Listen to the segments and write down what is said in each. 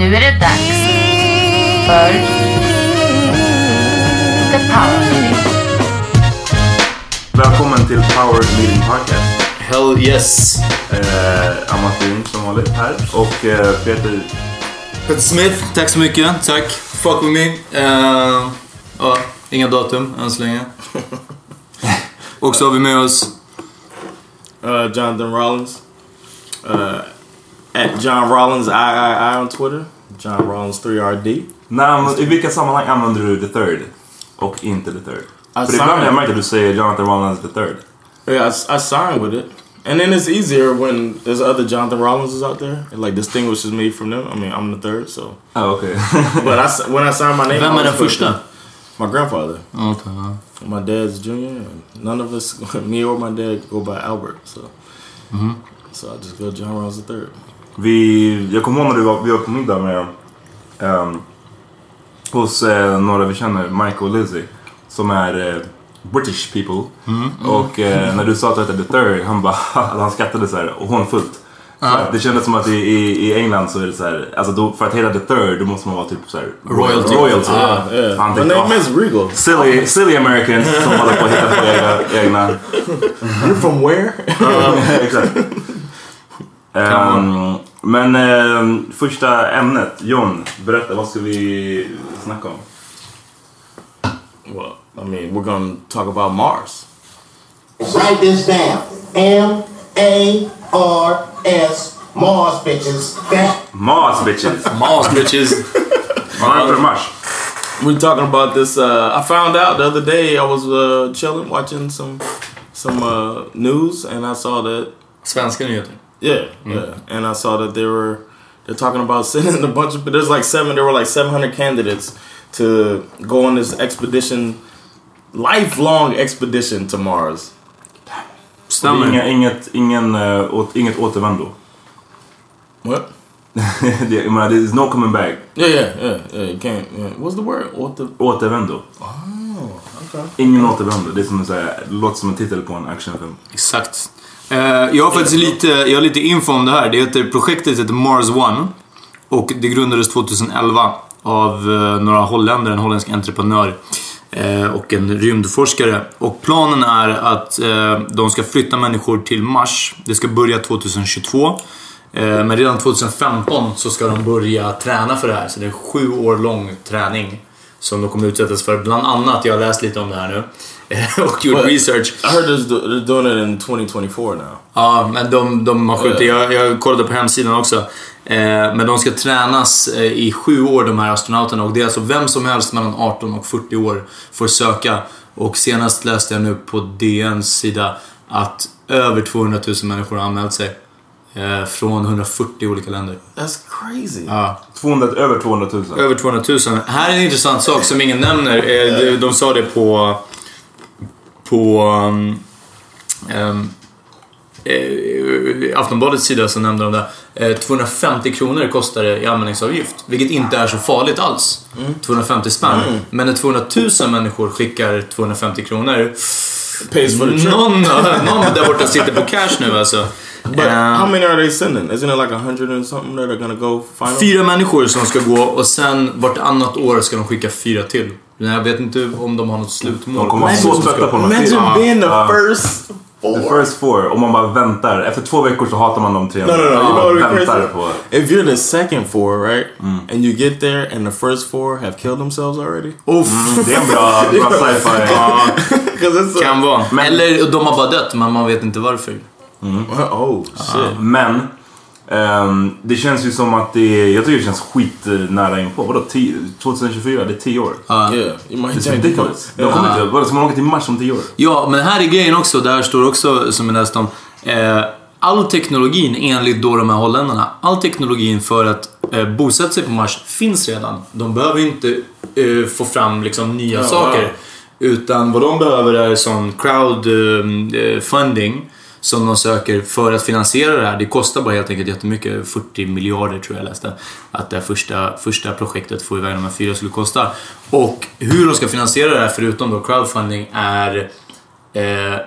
Nu är det dags för The Power Meeting. Välkommen till Power Meeting Podcast. Hell yes. Eh, Amatin som vanligt här och eh, Peter... Peter Smith, tack så mycket. Tack. Fuck with me. Uh, ja, inga datum än så länge. och så har vi med oss... Uh, Jonathan Rollins. Uh, At John Rollins III on Twitter. John Rollins 3RD. När, I vilka sammanhang använder du the third? Och inte the third? I För ibland har jag märkt att du säger Jonathan Rollins the third. Yeah, I, I sign with it. And then it's easier when there's other Jonathan Rollinses out there. It like distinguishes me from them. I mean, I'm the third, so. Oh, okay. but I, when I sign my name, Vem är den första? My grandfather. Okay. My dad's junior. None of us, me or my dad, go by Albert. So, mm -hmm. so I just go John Rollins the third. Vi, jag kommer ihåg när du var, vi var på middag med um, hos uh, några vi känner, Mike och Lizzie. Som är uh, British people. Mm, mm. Och uh, när du sa att du hette The Third, han bara han skrattade så här och hånfullt. Ah. Det kändes som att i, i, i England så är det så här, alltså då, för att heta The Third då måste man vara typ så här, royalty. royalty. Ah, yeah. Han tänkte, name is Regal. Silly, silly Americans som håller på att hitta på egna... egna. You're from where? Exakt. Um, men eh, första ämnet, John, berätta vad ska vi snacka om? Well, I mean, we're gonna talk about Mars. Write this down. M A R S Mars bitches. Mars bitches. Mars bitches. Varför Mars? We're talking about this. Uh, I found out the other day. I was uh, chilling, watching some some uh, news, and I saw that Svenska nyheter. Yeah, yeah. And I saw that they were they're talking about sending a bunch of there's like seven there were like 700 candidates to go on this expedition lifelong expedition to Mars. Det är Stämmer. inga, inget, ingen, eh, åt, inget återvändo. What? det, jag menar, there's no coming back. Yeah, yeah, yeah, yeah. You can't. Yeah. What's the word? What the? Återvändo. Okay. Ingen återvändo. Det är som att säga, det låter som en titel på en actionfilm. Exakt. Eh, jag har faktiskt lite, jag har lite info om det här. Det heter, eh, projektet heter Mars One. Och det grundades 2011 av eh, några holländare, en holländsk entreprenör och en rymdforskare. Och planen är att de ska flytta människor till Mars. Det ska börja 2022. Men redan 2015 så ska de börja träna för det här. Så det är en sju år lång träning som de kommer utsättas för. Bland annat, jag har läst lite om det här nu och gjort research. I heard they're doing it in 2024 now. Ja, men de, de har skjutit. Jag, jag kollade på hemsidan också. Eh, men de ska tränas eh, i sju år, de här astronauterna. Och det är alltså vem som helst mellan 18 och 40 år får söka. Och senast läste jag nu på DNs sida att över 200 000 människor har anmält sig. Eh, från 140 olika länder. That's crazy. Ja. 200, över 200 000. Över 200 000. Här är en intressant sak som ingen nämner. Eh, de, de sa det på... På... Um, um, eh, Aftonbladets sida så nämnde de det. Eh, 250 kronor kostar det i anmälningsavgift. Vilket inte är så farligt alls. 250 spänn. Men när 200 000 människor skickar 250 kronor. Pays for the trip. Någon, någon där borta sitter på cash nu alltså. But Eh, how many are they sending? Isn't it like a hundred and something that are gonna go final? Fyra människor som ska gå och sen vartannat år ska de skicka fyra till. Men jag vet inte om de har något slutmål. De kommer vara så trötta på här Imagine fyra. being the Ja. first The four. first four. Om man bara väntar. Efter två veckor så hatar man de tre. No, no, no. You Ja, know what väntar på... If you're the second four, right, and you get there and the first four have killed themselves already, Uff, Det är en bra, bra sci-fi. kan vara. Eller de har bara dött, men man vet inte varför. oh shit. Men ehm, det känns ju som att det är, Jag tycker det känns skitnära inpå. Vadå? 10 2024? Det är 10 år. Yeah, you might Det är ridiculous. De kommer inte... Vadå, ska man åka till Mars om 10 år? Ja, men här är grejen också. Där står också, som jag läste om. Eh, all teknologin, enligt då de här holländarna, all teknologin för att eh, bosätta sig på Mars finns redan. De behöver inte eh, få fram liksom, nya saker. Utan vad de behöver är sån crowdfunding som de söker för att finansiera det här. Det kostar bara helt enkelt jättemycket. 40 miljarder tror jag läste. Att det här första, första projektet får iväg de här fyra skulle kosta. Och hur de ska finansiera det här förutom då crowdfunding är... Eh,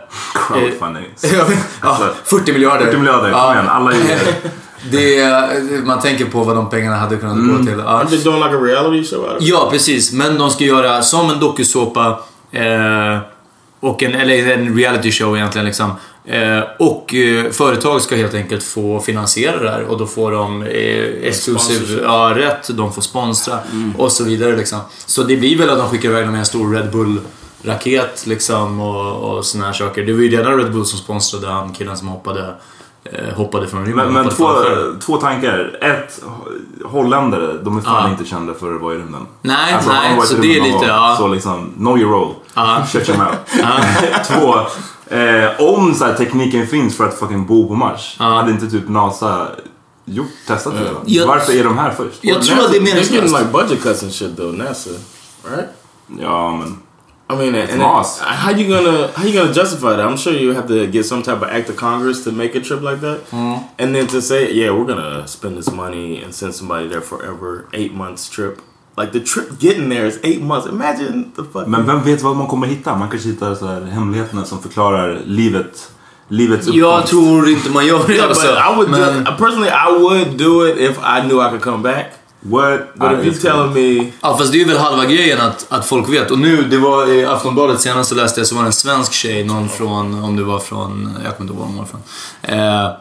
Crowdfunding. ja, 40 miljarder. 40 miljarder, kom igen. Alla gör det. det. Man tänker på vad de pengarna hade kunnat gå till. Ja. Aren't they doing like a reality show? Ja, precis. Men de ska göra som en dokusåpa eh, och en, eller en reality show egentligen. Liksom. Eh, och eh, företag ska helt enkelt få finansiera det här och då får de eh, exklusiv ja, rätt, de får sponsra och så vidare. Liksom. Så det blir väl att de skickar iväg dem med en stor Red Bull-raket liksom, och, och såna här saker. Det var ju redan Red Bull som sponsrade han killen som hoppade, eh, hoppade från rymden. Men, men två, två tankar. Ett, holländare, de är fan Ja. inte kända för att vara i rymden. Nej, Alltså, nej, så det är lite... gång, Ja. Så liksom, know your role. Ja. Check them out. Två, eh, om så här, tekniken finns för att fucking bo på Mars, hade inte typ NASA gjort, testat det? då? Jag- Varför är de här först? Jag tror att det är They're getting meningslöst. like budget cuts and shit though, NASA, right? Ja, men... I mean, and, and Moss. how you gonna how you gonna justify that? I'm sure you have to get some type of act of Congress to make a trip like that, and then to say, yeah, we're gonna spend this money and send somebody there forever, eight months trip. Like the trip getting there is eight months. Imagine the fucking. Men vem vet vad man kommer hitta? Man kanske hittar så här hemligheterna som förklarar livet, livets Jag uppkomst. tror inte man gör det alltså. I would Men- do, personally, I would do it if I knew I could come back. What? But Ah, if you telling me, Ja, fast det är ju väl halva grejen att, att folk vet. Och nu, det var i Aftonbladet senast så läste jag så var det en svensk tjej, någon från, om det var från, jag kommer inte ihåg var hon var från. Eh,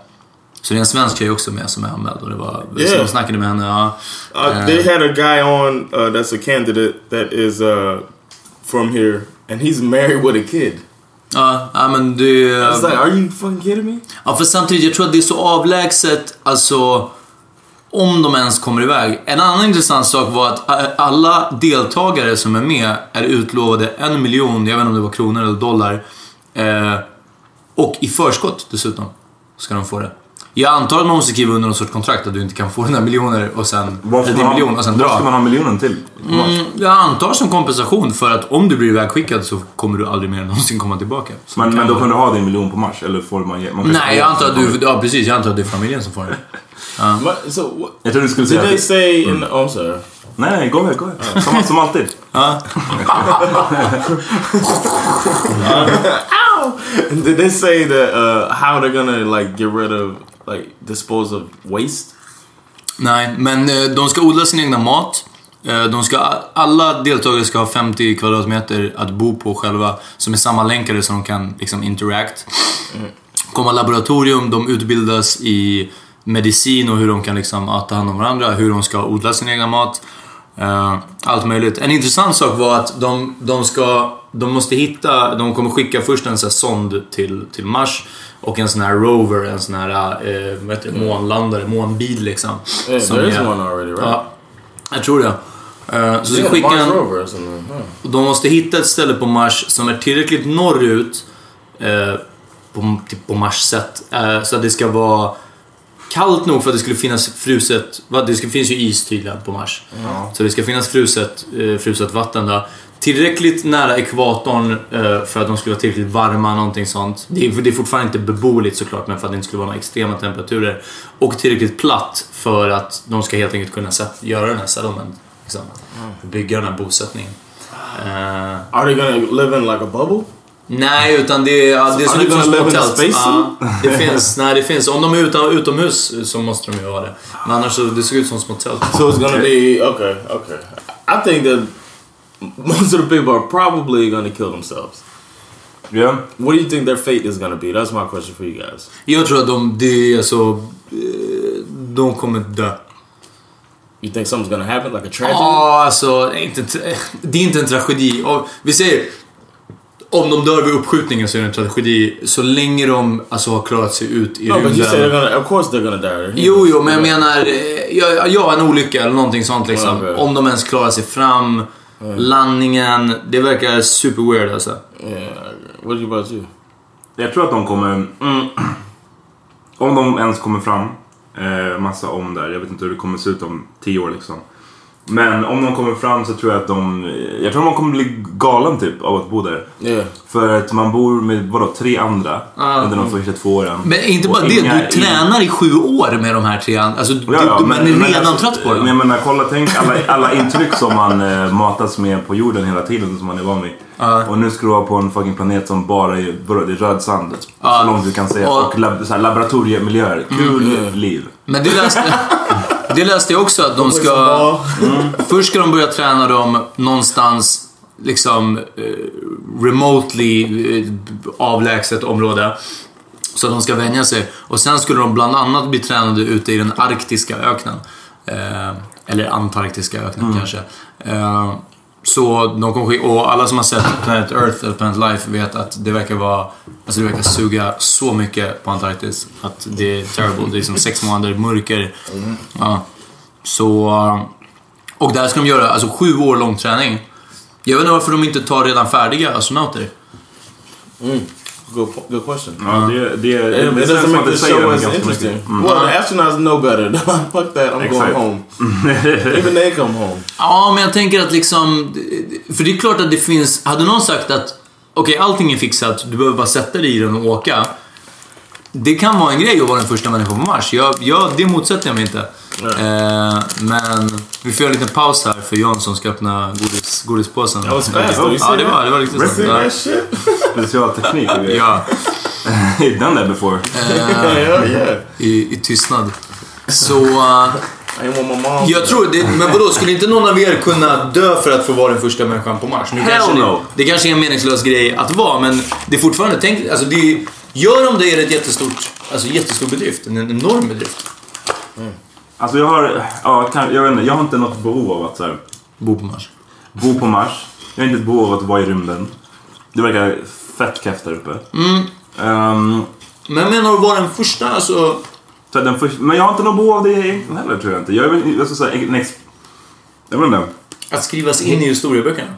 så det är en svensk tjej också med som är anmäld och det var, Yeah. de snackade med henne. Ja. uh, Eh, they had a guy on uh, that's a candidate that is uh, from here, and he's married with a kid. ja, ja, men det... I was like, are you fucking kidding me? Ja, för samtidigt, jag tror att det är så avlägset, alltså om de ens kommer iväg. En annan intressant sak var att ä, alla deltagare som är med är utlovade en miljon, jag vet inte om det var kronor eller dollar. Eh, och i förskott dessutom ska de få det. Jag antar att man måste skriva under någon sorts kontrakt att du inte kan få dina miljoner och sen... Eller din miljon och sen vad ska dra. man ha miljonen till? Mm, jag antar som kompensation för att om du blir ivägskickad så kommer du aldrig mer någonsin komma tillbaka. Så Men, kan men då kan du ha din miljon på Mars? Eller får man, man Nej, jag antar att du... Ja, precis. Jag antar att det är familjen som får det. But, so, what, Jag tror du skulle did säga... they att- say in the... Oh, sorry. Nej, nej, gå ahead, gå ahead. Som, som alltid. Did they say that uh, how they're gonna like get rid of like dispose of waste? Nej, men eh, de ska odla sin egna mat. Eh, de ska, alla deltagare ska ha 50 kvadratmeter att bo på själva, som är sammanlänkade så de kan liksom interact. Komma laboratorium, de utbildas i medicin och hur de kan liksom ta hand om varandra, hur de ska odla sin egna mat. Eh, allt möjligt. En intressant sak var att de, de ska, de måste hitta, de kommer skicka först en sån här sond till, till Mars och en sån här rover, en sån här eh, vad heter det, månlandare, månbil liksom. Yeah, Som there is är- one already, right? Ja, jag tror det. Eh, så Yeah, ska skicka Mars en, rover de måste hitta ett ställe på Mars som är tillräckligt norrut eh, på, typ på Mars sätt. Eh, så att det ska vara kallt nog för att det skulle finnas fruset... Det finns ju is tydligen på Mars. Så det ska finnas fruset, eh, fruset vatten där. Tillräckligt nära ekvatorn eh, för att de skulle vara tillräckligt varma, någonting sånt. Det är, det är fortfarande inte beboeligt såklart, men för att det inte skulle vara några extrema temperaturer. Och tillräckligt platt för att de ska helt enkelt kunna göra den här settlement. Liksom. Bygga den här bosättningen. Eh, Are they gonna live in like a bubble? Nej, utan det, ja, det in a tält. space Ja, det finns, nej, det finns. Om de är utan, utomhus så måste de ju vara det. Men annars så det ser ut som små tält. So it's gonna be okay. Okay. I think that most of the people are probably gonna kill themselves. Ja. What do you think their fate is gonna be? That's my question for you guys. Jag tror att de, är alltså, eh, de kommer dö. You think something's gonna happen, like a tragedy? Ja, alltså, det är inte, tra- det är inte en tragedi. Och vi säger, om de dör vid uppskjutningen så är det en tragedi. Så länge de alltså, har klarat sig ut i no, but you say they're rymden. gonna. Of course they're gonna die. Jo, jo, men jag menar, eh, ja, ja, en olycka eller någonting sånt liksom. Okej. Om de ens klarar sig fram. Landningen, det verkar super weird alltså. Yeah. What about you? Jag tror att de kommer... Mm, om de ens kommer fram. Eh, massa om där. Jag vet inte hur det kommer se ut om tio år liksom. Men om de kommer fram så tror jag att de... Jag tror man kommer bli galen typ av att bo där. Yeah. För att man bor med vadå, tre andra under de första två åren. Men inte bara det, inga- du tränar i sju år med de här tre an- Alltså, du, Ja, ja, du, man är redan alltså, trött på Men jag dem. menar, kolla, tänk alla, alla intryck som man eh, matas med på jorden hela tiden som man är van vid. Och nu ska du vara på en fucking planet som bara är, det är röd sand. Så långt du kan se. Och- Och lab, så här, laboratoriemiljöer. Kul liv. Men det läste, det läste jag också att de ska... Först ska de börja träna dem någonstans liksom eh, remotely eh, avlägset område. Så att de ska vänja sig. Och sen skulle de bland annat bli tränade ute i den arktiska öknen. Eh, eller antarktiska öknen kanske. Eh, så de kommer skicka och alla som har sett Planet Earth eller Planet Life vet att det verkar vara, alltså det verkar suga så mycket på Antarktis att det är terrible. Det är som sex månader mörker. Ja. Så, och där ska de göra alltså sju år lång träning. Jag vet inte varför de inte tar redan färdiga astronauter. Mm. Good, good question. Det, det, det, It, it känns doesn't make the show as interesting. Mm. Well, the astronauts know better. Fuck that. I'm going Exakt. home. Even they come home. Ja, men jag tänker att liksom... För det är klart att det finns... Hade någon sagt att okej, allting är fixat, du behöver bara sätta dig i den och åka. Det kan vara en grej att vara den första människan på Mars. Jag, jag, det motsätter jag mig inte. Eh, men vi får göra en liten paus här för Jönsson ska öppna godis, godispåsen. Ja, see det var, det var riktigt Ja. shit? Specialteknik. Ja, You've done that before. yeah, yeah. i, i tystnad. Så... eh, I ain't want my mom. Jag tror det, men vadå, skulle inte någon av er kunna dö för att få vara den första människan på Mars? Nu Hell kanske no. det, det kanske är en meningslös grej att vara, men det är fortfarande, tänk, alltså det, gör de det är det ett jättestort, alltså jättestor bedrift, en enorm bedrift. Alltså jag har, ja, kan, jag vet inte, jag har inte något behov av att så här, Bo på Mars. bo på Mars. Jag har inte ett behov av att vara i rymden. Det verkar fett keft där uppe. Ehm, Men jag menar att vara den första, alltså... så den först, men jag har inte något behov av det egentligen heller tror jag inte. Jag är väl, säga, en ex, jag vet inte. Att skrivas in i historieböckerna.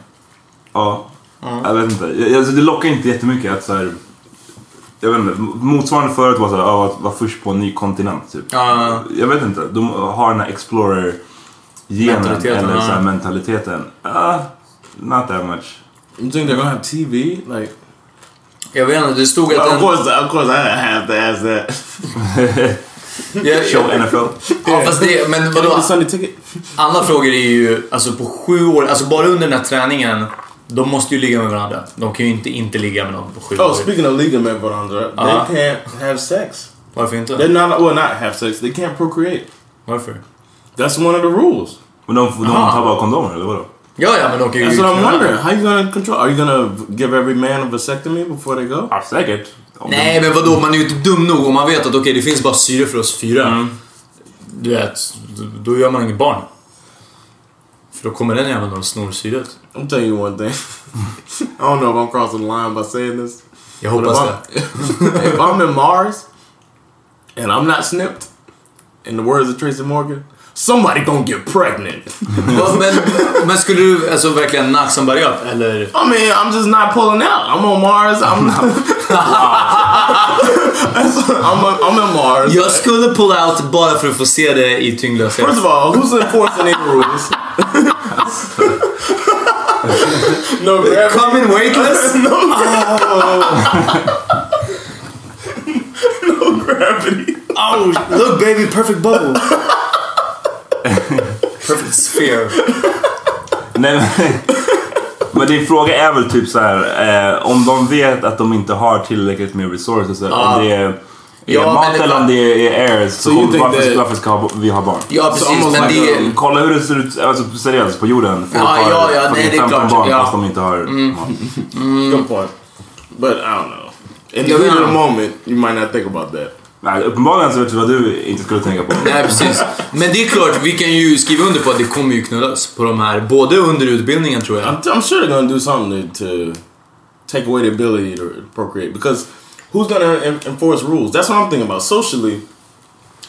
Ja. Jag vet inte. Alltså, det lockar inte jättemycket att så här, jag vet inte, motsvarande förut var så här, ja, att vara först på en ny kontinent typ. Ja. Jag vet inte, de har den här explorer-genen Mentaliteten, eller så här ja. mentaliteten. Ah, not that much. You think they're gonna have TV? Like, Jag vet inte, det stod of att en... course, of course, I have to ask that. Ja, Show NFL. Ja, fast det, men vadå? a Sunday ticket? Andra frågor är ju, alltså på sju år, alltså bara under den här träningen, de måste ju ligga med varandra. De kan ju inte inte ligga med någon på sju Oh, speaking of Liga med varandra, Uh-huh. they can't have sex. Varför inte? They're not well, not have sex. They can't procreate. Varför? That's one of the rules. Men de, de tar bara kondomer eller vadå? Ja, ja, men de kan ju That's what I'm wondering. How you gonna control? Are you gonna give every man a vasectomy before they go? Ja, säkert. Om de- Nej, men vadå? Man är ju inte dum nog om man vet att okej, det finns bara syre för oss fyra. Mm. Du vet, då- då gör man inget barn. För då kommer den jäveln och snor syret. I'm telling you one thing. I don't know if I'm crossing the line by saying this. Jag But if. I'm, if I'm in Mars and I'm not snipped, in the words of Tracy Morgan, somebody gonna get pregnant. Ja, men, men skulle du alltså verkligen nacksamberg upp, eller? I mean, I'm just not pulling out. I'm on Mars. I'm not... I'm, on, I'm in Mars. Jag skulle pull out bara för att få se det i tyngdlöshet. First of all, who's enforcing any rules? No gravity. Come in weightless? No gravity. Oh, look baby, perfect bubble. perfect sphere. Nej, men, men din fråga är väl typ så här, eh, om de vet att de inte har tillräckligt med resources, om det är Ja, mat men det- eller om det är airs, så kommer- think varför, varför ska ha- vi ha barn? Ja, precis, men det... Kolla hur det ser ut alltså, seriöst på jorden. Folk Ja, ja, ja, har nej, det är 15 klart, barn ja. fast de inte har mat. Good point. But I don't know. In the heat of the moment, you might not think about that. Nej, uppenbarligen så vet du vad du inte skulle tänka på. Nej, precis. Men det är klart, vi kan ju skriva under på att det kommer ju knullas på de här, både under utbildningen tror jag. I'm, I'm sure they're gonna do something to, to take away the ability to procreate because who's gonna enforce rules? That's what I'm thinking about. Socially,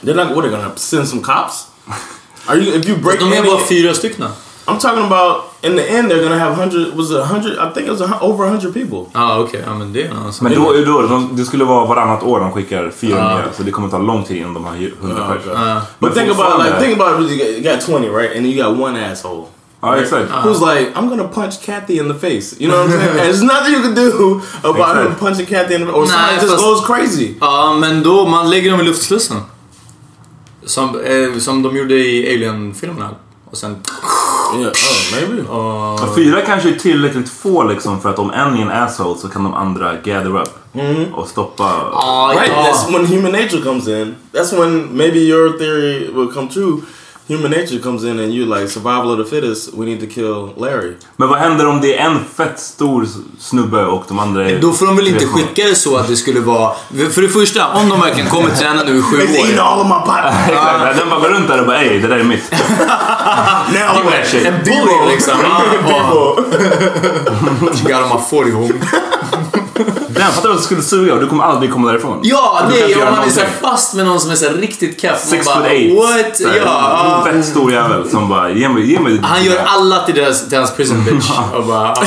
they're not. What they're gonna send some cops? Are you if you break? De är any- bara fyra stycken. I'm talking about in the end they're gonna have hundred. Was it hundred? I think it was a, over hundred people. Ja, ah, okej. Ja, men det är en. Men då, då, de, det skulle vara varannat år de skickar fyra Ja. nya, så det kommer ta lång tid innan de har ju hundra ah, Oh, pers. okay. Ah. Ja. But think about like think about it. You got, you got twenty, right? And then you got one asshole. Ja, exakt. Who's like, I'm gonna punch Kathy in the face. You know what I'm saying? and there's nothing you can do about him punching Kathy in the face. Or Nah, somebody just fast- goes crazy. Ja, men då, man lägger dem i luftslussen. Som, eh, som de gjorde i Alien-filmerna. Och sen... Yeah, oh, maybe. Ja, Fyra kanske är tillräckligt få liksom för att om en är en asshole så kan de andra gather up och stoppa. Ah, Right, ja. that's when human nature comes in. That's when maybe your theory will come true. Human nature comes in and you like survival of the fittest. We need to kill Larry. Men vad händer om det är en fett stor snubbe och de andra är... Då får de väl inte skicka det så att det skulle vara... För det första, om de verkligen kommer träna nu i sju år. all of my. Exakt, den bara går runt där och bara ey, det där är mitt. now. En bully liksom. Ja, ja. Got on my 40 homie. Den, fattar du att det skulle suga och du kommer aldrig komma därifrån. Ja, Du det är om man är fast med någon som är så här riktigt keff. Man Six bara, foot eight. What? Ja, ja. Fett stor jävel som bara, ge mig, ge mig Han gör alla till, deras, till hans prison bitch. Och bara, ja.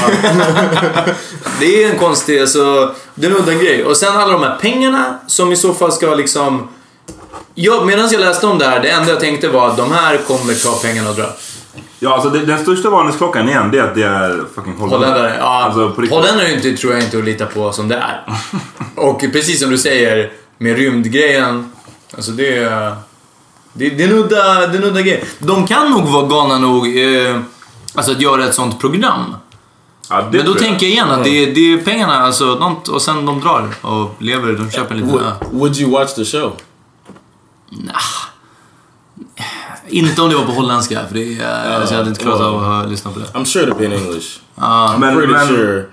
det är en konstig, alltså, det är en udda grej. Och sen alla de här pengarna som i så fall ska liksom... Ja, medan jag läste om det här, det enda jag tänkte var att de här kommer ta pengarna och dra. Ja, alltså det, den största varningsklockan igen, det är att det är fucking holländare. Holländare, ja. Alltså. Holländare är inte, tror jag inte att lita på som det är. Och precis som du säger, med rymdgrejen. Alltså det är... Det, det är en udda, det är en udda grej. De kan nog vara galna nog eh, alltså att göra ett sånt program. Ja, Men då tänker jag igen att det, är- det är pengarna alltså, de, och sen de drar och lever, de köper lite Would, ö. would you watch the show? Inte om det var på holländska, för det är, alltså, jag hade inte klarat av att lyssna på det. I'm sure it'll be in English. Ja, I'm Men- pretty men- sure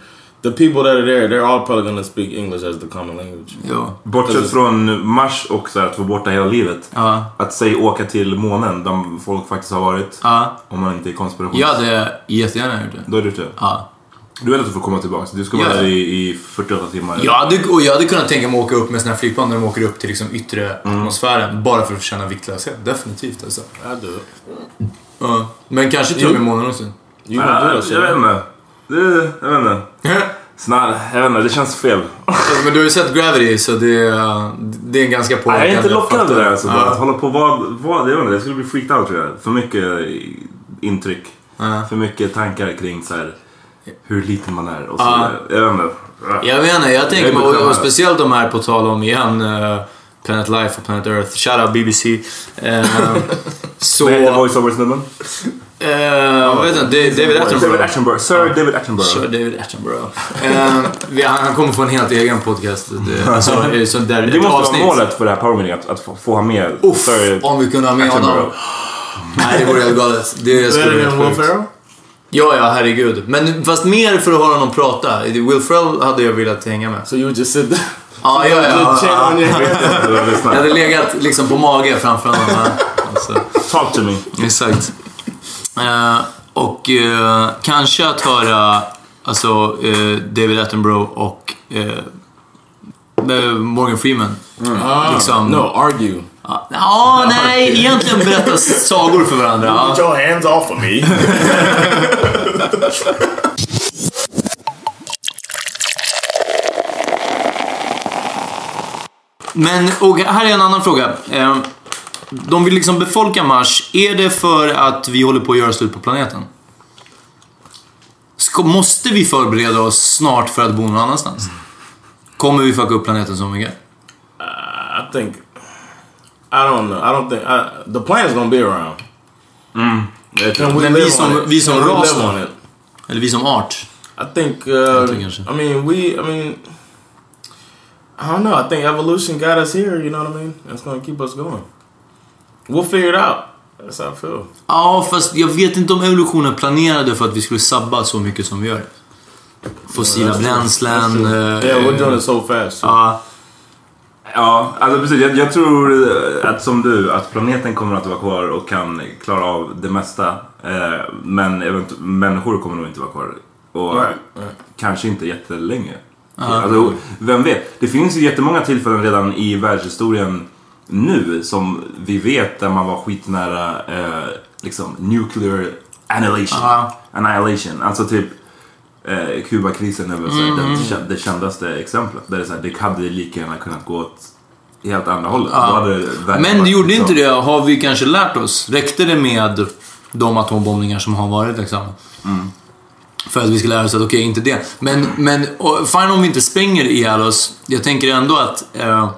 the people that are there, they're all probably gonna speak English as the common language. jo. Bortsett från Mars och så här, att vara borta hela livet. Ja. Att säg åka till månen, där folk faktiskt har varit. Ja. Om man inte är konspirations... Jag hade jättegärna gjort det. Då är det det. Ja. Du vet att du får komma tillbaka. Du ska vara Ja. där i, i 48 timmar. Jag hade, och jag hade kunnat tänka mig att åka upp med såna här flygplan när de åker upp till liksom yttre atmosfären. Bara för att känna viktlöshet. Definitivt alltså. Ja. Men kanske till och med månen också. Ja, jag vet inte. Det, jag vet inte. not, jag vet inte, det känns fel. Men du har ju sett Gravity så det, det är en ganska påverkande jag är inte lockad av det alltså. Ja. Att hålla på vad, vad, jag vet inte, jag skulle bli freaked out tror jag. För mycket intryck. Ja. För mycket tankar kring så här, hur liten man är och så Ja. Jag vet inte. Jag menar, jag tänker Jag är och, och speciellt de här på tal om igen uh, Planet Life och Planet Earth. Shoutout BBC. Uh, så... Vad heter voiceover-snubben? Uh, jag vet inte, David David Attenborough. Attenborough. Sir David Attenborough. Sir David Attenborough. Eh, vi- han kommer få en helt egen podcast. Det, alltså, eh, så där, Det måste avsnitt. vara målet för det här power meeting, att, att få, få ha med Uff, Sir om vi kunde ha med Attenborough. honom. Nej, det vore helt galet. Det skulle bli helt Will sjukt. Ferrell? Ja, ja, herregud. Men fast mer för att höra honom prata. Will Ferrell hade jag velat hänga med. So you just sit there? Ja, ja, ja. Ja. Jag hade legat liksom på mage framför honom. Alltså. Talk to me. Exakt. Eh, och eh, kanske att höra alltså, eh, David Attenborough och eh, eh, Morgan Freeman. Ah, liksom, no, argue. Ja, ja, nej, egentligen berätta sagor för varandra. Get your hands off of me. Men, och här är en annan fråga. De vill liksom befolka Mars. Är det för att vi håller på att göra slut på planeten? Ska, måste vi förbereda oss snart för att bo någon annanstans? Kommer vi fucka upp planeten så mycket? I think I don't know. I don't think I, the planet's gonna be around. We Men vi som, vi som ras då? on it? Eller vi som art? I think. Uh. I mean, we. I mean, I don't know. I think evolution got us here. You know what I mean? That's gonna keep us going. We'll figure it out. That's how I feel. Ja, fast jag vet inte om evolutionen planerade för att vi skulle sabba så mycket som vi gör. Fossila true. bränslen. True. Yeah, we're doing it so fast. too. Ja, Ja, alltså precis. Jag, jag tror att som du, att planeten kommer att vara kvar och kan klara av det mesta. Eh, men eventu- människor kommer nog inte vara kvar. Och Right, right. kanske inte jättelänge. Alltså, vem vet? Det finns ju jättemånga tillfällen redan i världshistorien nu som vi vet där man var skitnära eh, liksom nuclear annihilation. Ja. annihilation. Alltså typ eh, Kubakrisen är väl så här, det, kä- det kändaste exemplet. Där det, är så här, det hade lika gärna kunnat gå åt helt andra hållet. Hade världen Men det gjorde liksom- inte det. Har vi kanske lärt oss? Räckte det med de atombombningar som har varit liksom? För att vi ska lära oss att okej, inte det. Men, men och fine om vi inte spränger ihjäl oss. Jag tänker ändå att... Eh,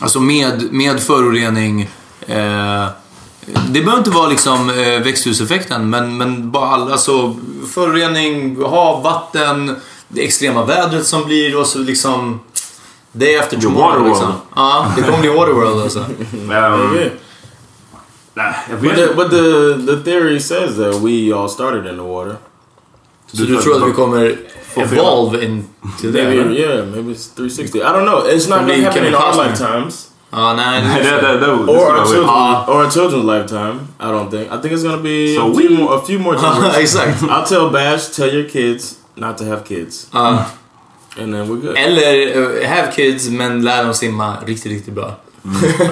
alltså med, med förorening... Eh, det behöver inte vara liksom eh, växthuseffekten, men, men bara all, alltså, förorening, hav, vatten, det extrema vädret som blir och så liksom... Day after tomorrow Waterworld. liksom. Ja, det kommer bli Waterworld alltså. Jag But the, but the the theory says that we all started in the water. Så du tror att vi kommer evolve in till det? Maybe eller? yeah, maybe it's 360. I don't know. It's not Could gonna be happen in Kevin our lifetimes. Ja, nej. Nej, det det, är det, det, det Or skulle our children, Ah. or our children's lifetime. I don't think. I think it's gonna be So a, we- few more, a few more generations. Exakt. I'll tell Bash, tell your kids not to have kids, Ja. and then we're good. Eller uh, have kids, men lär dem simma riktigt, riktigt bra.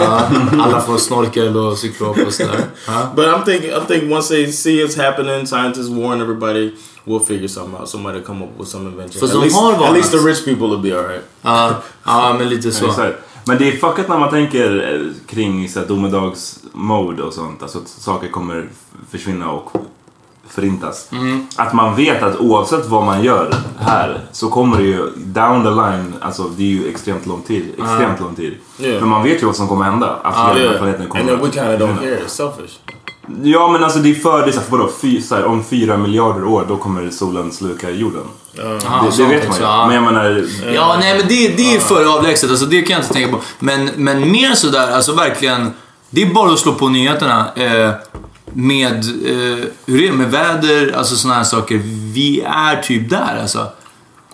Ja, alla får snorkel och cyklop och sådär. Ja. But I'm thinking, I think once they see it's happening, scientists warn everybody. We'll figure something out. Somebody will come up with some invention. At least, har at least the rich people will be alright. Ja, ja, men lite så. Exakt. Men det är fuckat när man tänker eh, kring domedagsmode och sånt. Alltså att saker kommer försvinna och förintas. Mm. Att man vet att oavsett vad man gör här så kommer det ju down the line, alltså det är ju extremt lång tid. Extremt lång tid. Yeah. Men man vet ju vad som kommer hända. Att hela den här Yeah. planeten kommer And then we kind of don't care. It's selfish. Ja men alltså det är för, det är så vadå, fy, så här, om fyra miljarder år då kommer solen sluka jorden. Aha, det, det sånt vet man ju. ja. Men jag menar, Ja, nej men det, det är för avlägset. Alltså, det kan jag inte tänka på. Men, men mer sådär, alltså verkligen. Det är bara att slå på nyheterna. Eh, med eh, hur det är med väder, alltså sådana här saker. Vi är typ där alltså.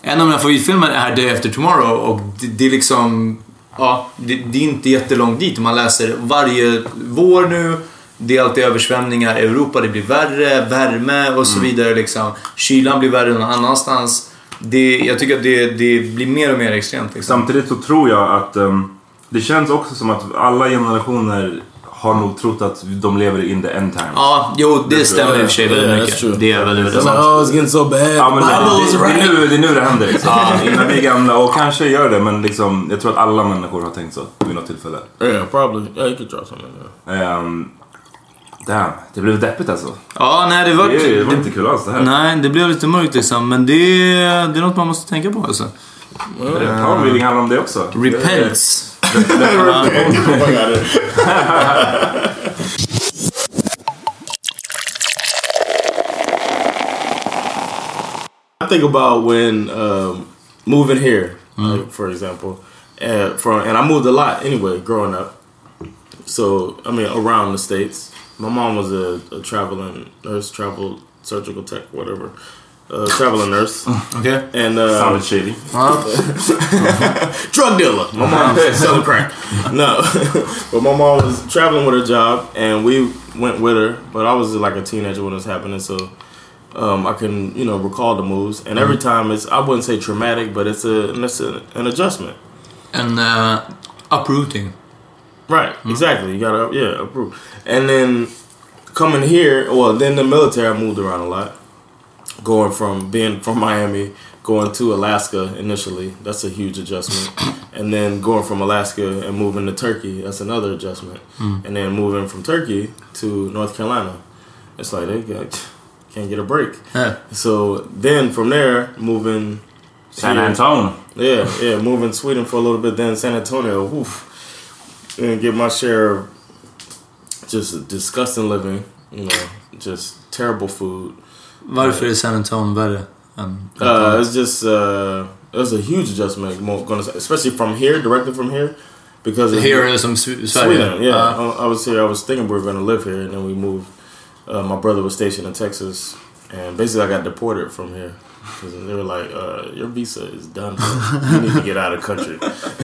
En av mina favoritfilmer är Day After Tomorrow och det, det är liksom... Ja, det, det är inte jättelångt dit. Man läser varje vår nu. Det är alltid översvämningar i Europa, det blir värre, värme och så vidare. Liksom. Kylan blir värre någon annanstans. Det, jag tycker att det, det blir mer och mer extremt. Liksom. Samtidigt så tror jag att ehm, det känns också som att alla generationer har nog trott att de lever in the end times. Ja, jo, det stämmer i och för sig väldigt mycket. Det är väldigt, väldigt sant. oh, it's getting so bad. Ja, men det, det, det, är nu, det är nu det händer liksom. Innan vi är gamla och kanske gör det men liksom, jag tror att alla människor har tänkt så vid något tillfälle. Yeah, probably. Yeah, you could draw something. Yeah. Um, damn, det blev deppigt alltså. Ja, nej, det var... Det, det var inte kul alls det här. Nej, det blev lite mörkt liksom. Men det, det är något man måste tänka på alltså. Palm reading handlar om det också. Repents. I think about when um, moving here, like, for example, and from and I moved a lot anyway growing up. So I mean, around the states. My mom was a, a traveling nurse, travel surgical tech, whatever, uh, traveling nurse, Okay. and uh, Sounded shady. drug dealer. My mom selling crack. No, but my mom was traveling with her job, and we went with her. But I was like a teenager when it was happening, so um, I can you know recall the moves. And every time it's I wouldn't say traumatic, but it's a it's a, an adjustment. And uh, uprooting. Right. Exactly. You gotta yeah approve. And then coming here, well, then the military, I moved around a lot. Going from being from Miami, going to Alaska initially, that's a huge adjustment. and then going from Alaska and moving to Turkey, that's another adjustment. Mm. And then moving from Turkey to North Carolina, it's like they got, can't get a break. Yeah. So then from there, moving San here- Antonio. yeah, yeah, moving Sweden for a little bit, then San Antonio, woof, and get my share of just disgusting living, you know, just terrible food. Varför är San Antonio värre än... Uh, it's just uh, it was a huge adjustment, gonna say, especially from here, directly from here, because Here är som Sweden. Yeah, Ja. I, I was here. I was thinking we were gonna live here, and then we moved. Uh, my brother was stationed in Texas, and basically I got deported from here because they were like, uh, "Your visa is done. bro. You need to get out of the country."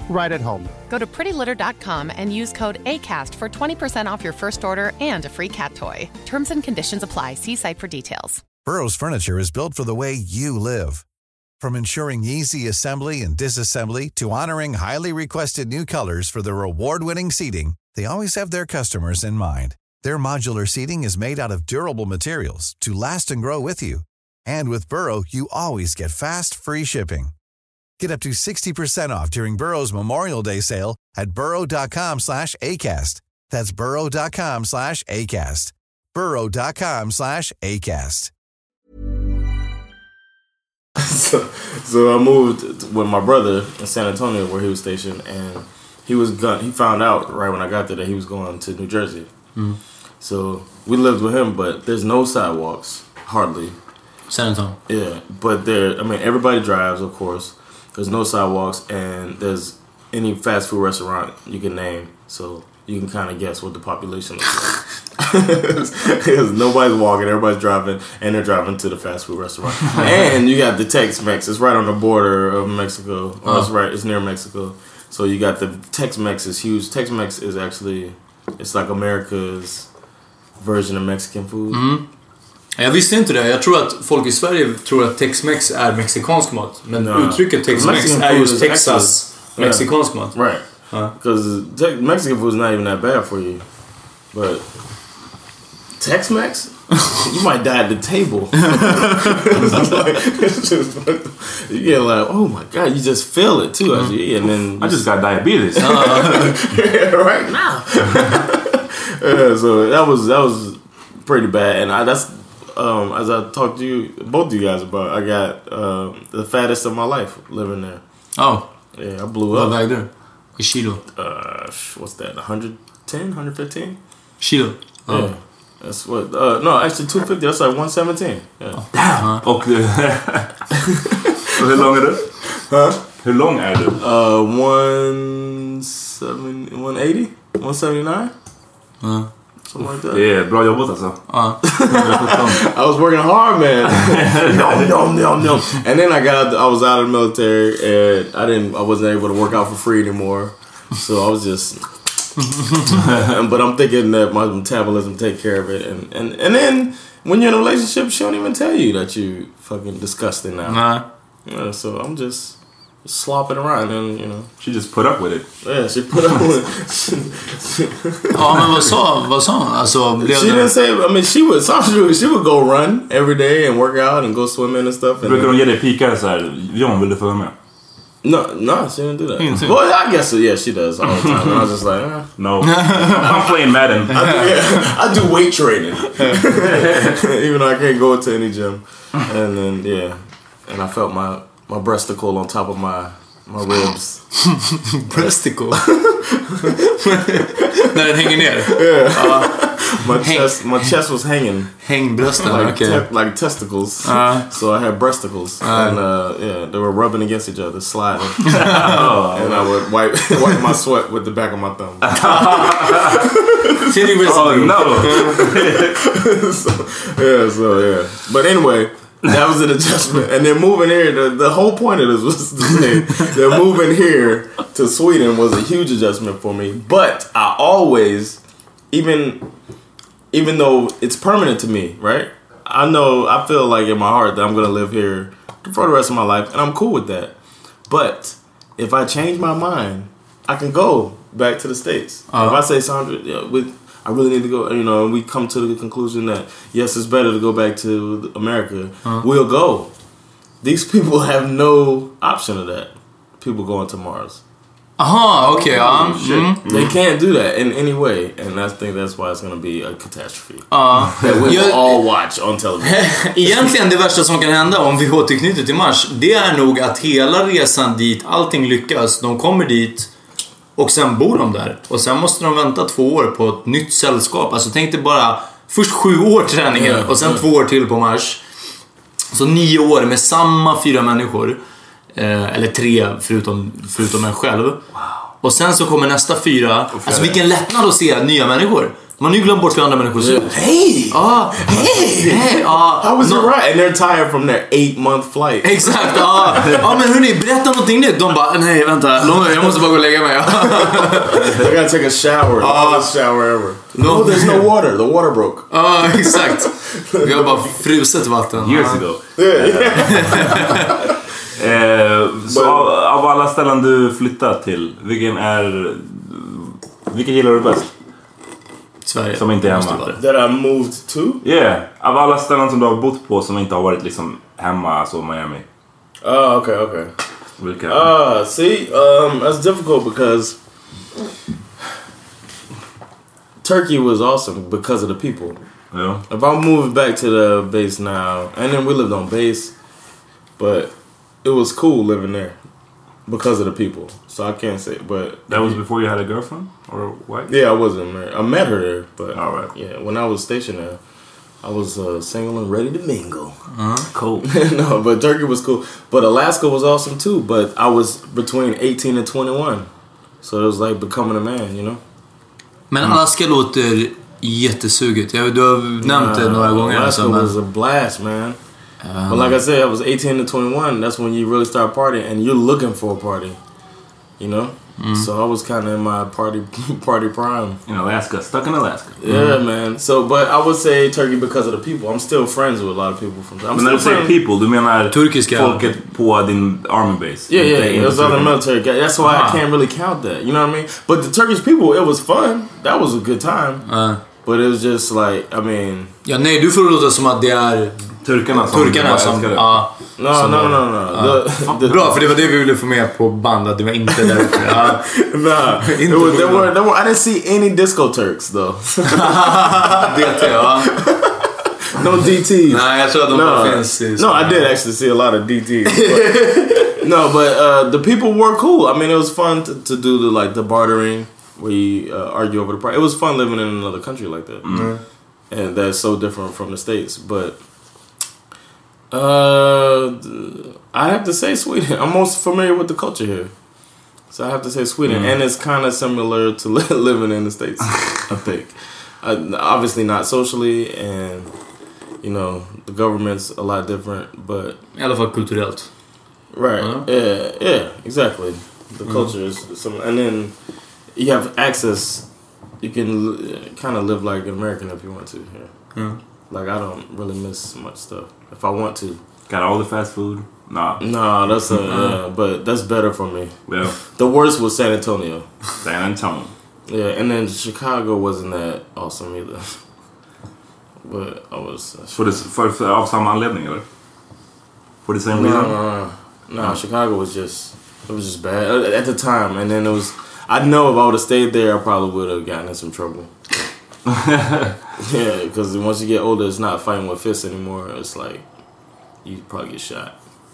right at home. Go to prettylitter.com and use code ACAST for 20% off your first order and a free cat toy. Terms and conditions apply. See site for details. Burrow's furniture is built for the way you live. From ensuring easy assembly and disassembly to honoring highly requested new colors for their award-winning seating, they always have their customers in mind. Their modular seating is made out of durable materials to last and grow with you. And with Burrow, you always get fast, free shipping. Get up to 60% off during Burrow's Memorial Day sale at burrow.com slash ACAST. That's burrow.com slash ACAST. burrow.com slash ACAST. so, so I moved with my brother in San Antonio where he was stationed, and he was gun. He found out right when I got there that he was going to New Jersey. Mm-hmm. So we lived with him, but there's no sidewalks hardly. San Antonio. Yeah, but there. I mean, everybody drives, of course. There's no sidewalks, and there's any fast food restaurant you can name, so you can kind of guess what the population looks like. Because nobody's walking, everybody's driving, and they're driving to the fast food restaurant. and you got the Tex-Mex. It's right on the border of Mexico. Oh, it's right. It's near Mexico. So you got the Tex-Mex is huge. Tex-Mex is actually, it's like America's version of Mexican food. Mm-hmm. Jag visste inte det. Jag tror att folk i Sverige tror att Tex-Mex är mexikansk mat. Men No. uttrycket Tex-Mex Mexican är food just is Texas actually- mexikansk mat. Right. Because te- Mexican food is not even that bad for you. But Tex-Mex? you might die at the table. It's like- it's just- you get like, oh my god, you just feel it too as mm-hmm. you eat, and then I just got diabetes. right now. yeah, so that was that was pretty bad, and I, that's um, as I talked to you, both of you guys about, I got um, the fattest of my life living there. Oh. Yeah, I blew Vad up. vägde du? I kilo? Uh, what's that? 110, 115? Kilo? Ja. Yeah. That's what. Uh, no, actually 250. That's like 117. Yeah. Och du... Och hur lång är du? Huh? Hur lång är du? Uh, 170, 180, 179. Ja. Something like that. Det är bra jobbat alltså. Ja. I was working hard, man. yum, yum, yum, yum. And then I got, I was out of the military, and I didn't, I wasn't able to work out for free anymore. So I was just, but I'm thinking that my metabolism take care of it, and and and then when you're in a relationship, she don't even tell you that you fucking disgusting now. Nej. Yeah, so I'm just slopping around, and you know, She just put up with it. yeah, she put up with. Ja, men vad sa, vad sa hon? Alltså, blev She det... didn't say. I mean, she would. Sandra, she would go run every day and work out and go swimming and stuff. And Brukar de ge dig pikar såhär, John vill du följa med? no, no, she didn't do that. Ingenting. Well, I guess so. Yeah, she does all the time. And I was just like, eh. No. I'm playing Madden. I, do, yeah, I do weight training, even though I can't go to any gym. And then yeah, and I felt my my breasticle on top of my my ribs. När den hänger ner? Yeah, my chest my chest was hanging. Hängbrösten, like okej. te- like testicles. Uh. so I had breasticles, and uh, yeah, they were rubbing against each other, sliding, Oh, and I would wipe wipe my sweat with the back of my thumb. Ser du Oh no! so, yeah, so yeah. But anyway, that was an adjustment, and then moving here. The, the whole point of this was to say that moving here to Sweden was a huge adjustment for me. But I always, even even though it's permanent to me, right? I know I feel like in my heart that I'm gonna live here for the rest of my life, and I'm cool with that. But if I change my mind, I can go back to the states. Uh-huh. If I say Sandra, yeah, with I really need to go, you know, and we come to the conclusion that yes, it's better to go back to America. We'll go. These people have no option of that. People going to Mars. Aha, okej. ja. Mm. They can't do that in any way, and I think that's why it's going to be a catastrophe Ja. Uh, that we will all watch on television. Egentligen det värsta som kan hända om vi återknyter till Mars, det är nog att hela resan dit, allting lyckas, de kommer dit och sen bor de där. Och sen måste de vänta två år på ett nytt sällskap. Alltså tänk dig bara, först sju år träningen och sen två år till på Mars. Så nio år med samma fyra människor. Eh, eller tre förutom, förutom en själv. Och sen så kommer nästa fyra. Alltså vilken lättnad att se nya människor. Man har ju glömt bort hur andra människor ser ut. Hey, Ja, hej! Hej! Ja, how was nå- it right? And they're tired from their eight month flight. Exakt, ja. Ja men hörni, berätta någonting nytt. De bara, nej vänta, jag måste bara gå och lägga mig. they gotta take a shower. The hottest shower ever. No. No, there's no water. The water broke. Ja, exakt. Vi har bara fruset vatten. Years ago. Eh, så av, av alla ställen du flyttat till, vilken är... Vilken gillar du bäst? Sverige. Som inte är hemma. That I moved to? Yeah, av alla ställen som du har bott på som inte har varit liksom hemma, alltså Miami. Oh, okay, okay. Vilka? Ah, see, um, that's difficult because Turkey was awesome because of the people. ja. If I'm moving back to the base now, and then we lived on base, but it was cool living there because of the people. So I can't say, but That was before you had a girlfriend? Or a wife? yeah, I wasn't married. I met her but All right. yeah, when I was stationed there, I was uh, single and ready to mingle. Uh-huh. Cool. no, but Turkey was cool. But Alaska was awesome too. But I was between 18 and 21. So it was like becoming a man, you know? Men Alaska låter jättesugigt. Jag, du har nämnt det några gånger. Alaska Alltså, was a blast, man. But like I said, I was 18 to 21. That's when you really start partying and you're looking for a party, you know? Mm-hmm. So I was kind of in my party party prime. In Alaska, stuck in Alaska. Yeah, mm-hmm. man. So, but I would say Turkey because of the people. I'm still friends with a lot of people from. I'm Men när du still säger friends- people, du menar Turkiska. folket på din army base? Yeah, Inte- yeah, it was other the military guys. That's why Ah. I can't really count that. You know what I mean? But the Turkish people, it was fun. That was a good time. ja. But it was just like, I mean, ja, nej, du får det låta som att det är Turkarna som turkarna bara som... Ja. no, Som no, var- no, no. Ja. The, the, Bra, för det var det vi ville få med på band, att det var inte därför. Ja. Nah, it Inte was, there were, there were, I didn't see any disco Turks though. DT, ja. no DTs. Nej, jag tror att de bara finns i No, I did actually see a lot of DTs. but- no, but uh, the people were cool. I mean, it was fun to, to do the like the bartering where you uh, argue over the price. It was fun living in another country like that, and that's so different from the states. But uh, I have to say Sweden. I'm most familiar with the culture here. So I have to say Sweden, Mm. and it's kind of similar to li- living in the states. I think, uh, obviously not socially, and you know the government's a lot different, but I alla fall kulturellt. right, Uh-huh. yeah, yeah, exactly. The Mhm. culture is some, and then you have access. You can kind of live like an American if you want to. Here, Yeah. Like I don't really miss much stuff if I want to. Got all the fast food? Nah. No, that's a Uh-huh. but that's better for me. Yeah. The worst was San Antonio. San Antonio. Yeah, and then Chicago wasn't that awesome either. But I was. Uh, För, det, för, för, av samma anledning eller? For the same no, reason? no, no, no. Chicago was just it was just bad Uh, at the time, and then it was. I know if I would have stayed there, I probably would have gotten in some trouble. yeah, because once you get older, it's not fighting with fists anymore. It's like you probably get shot.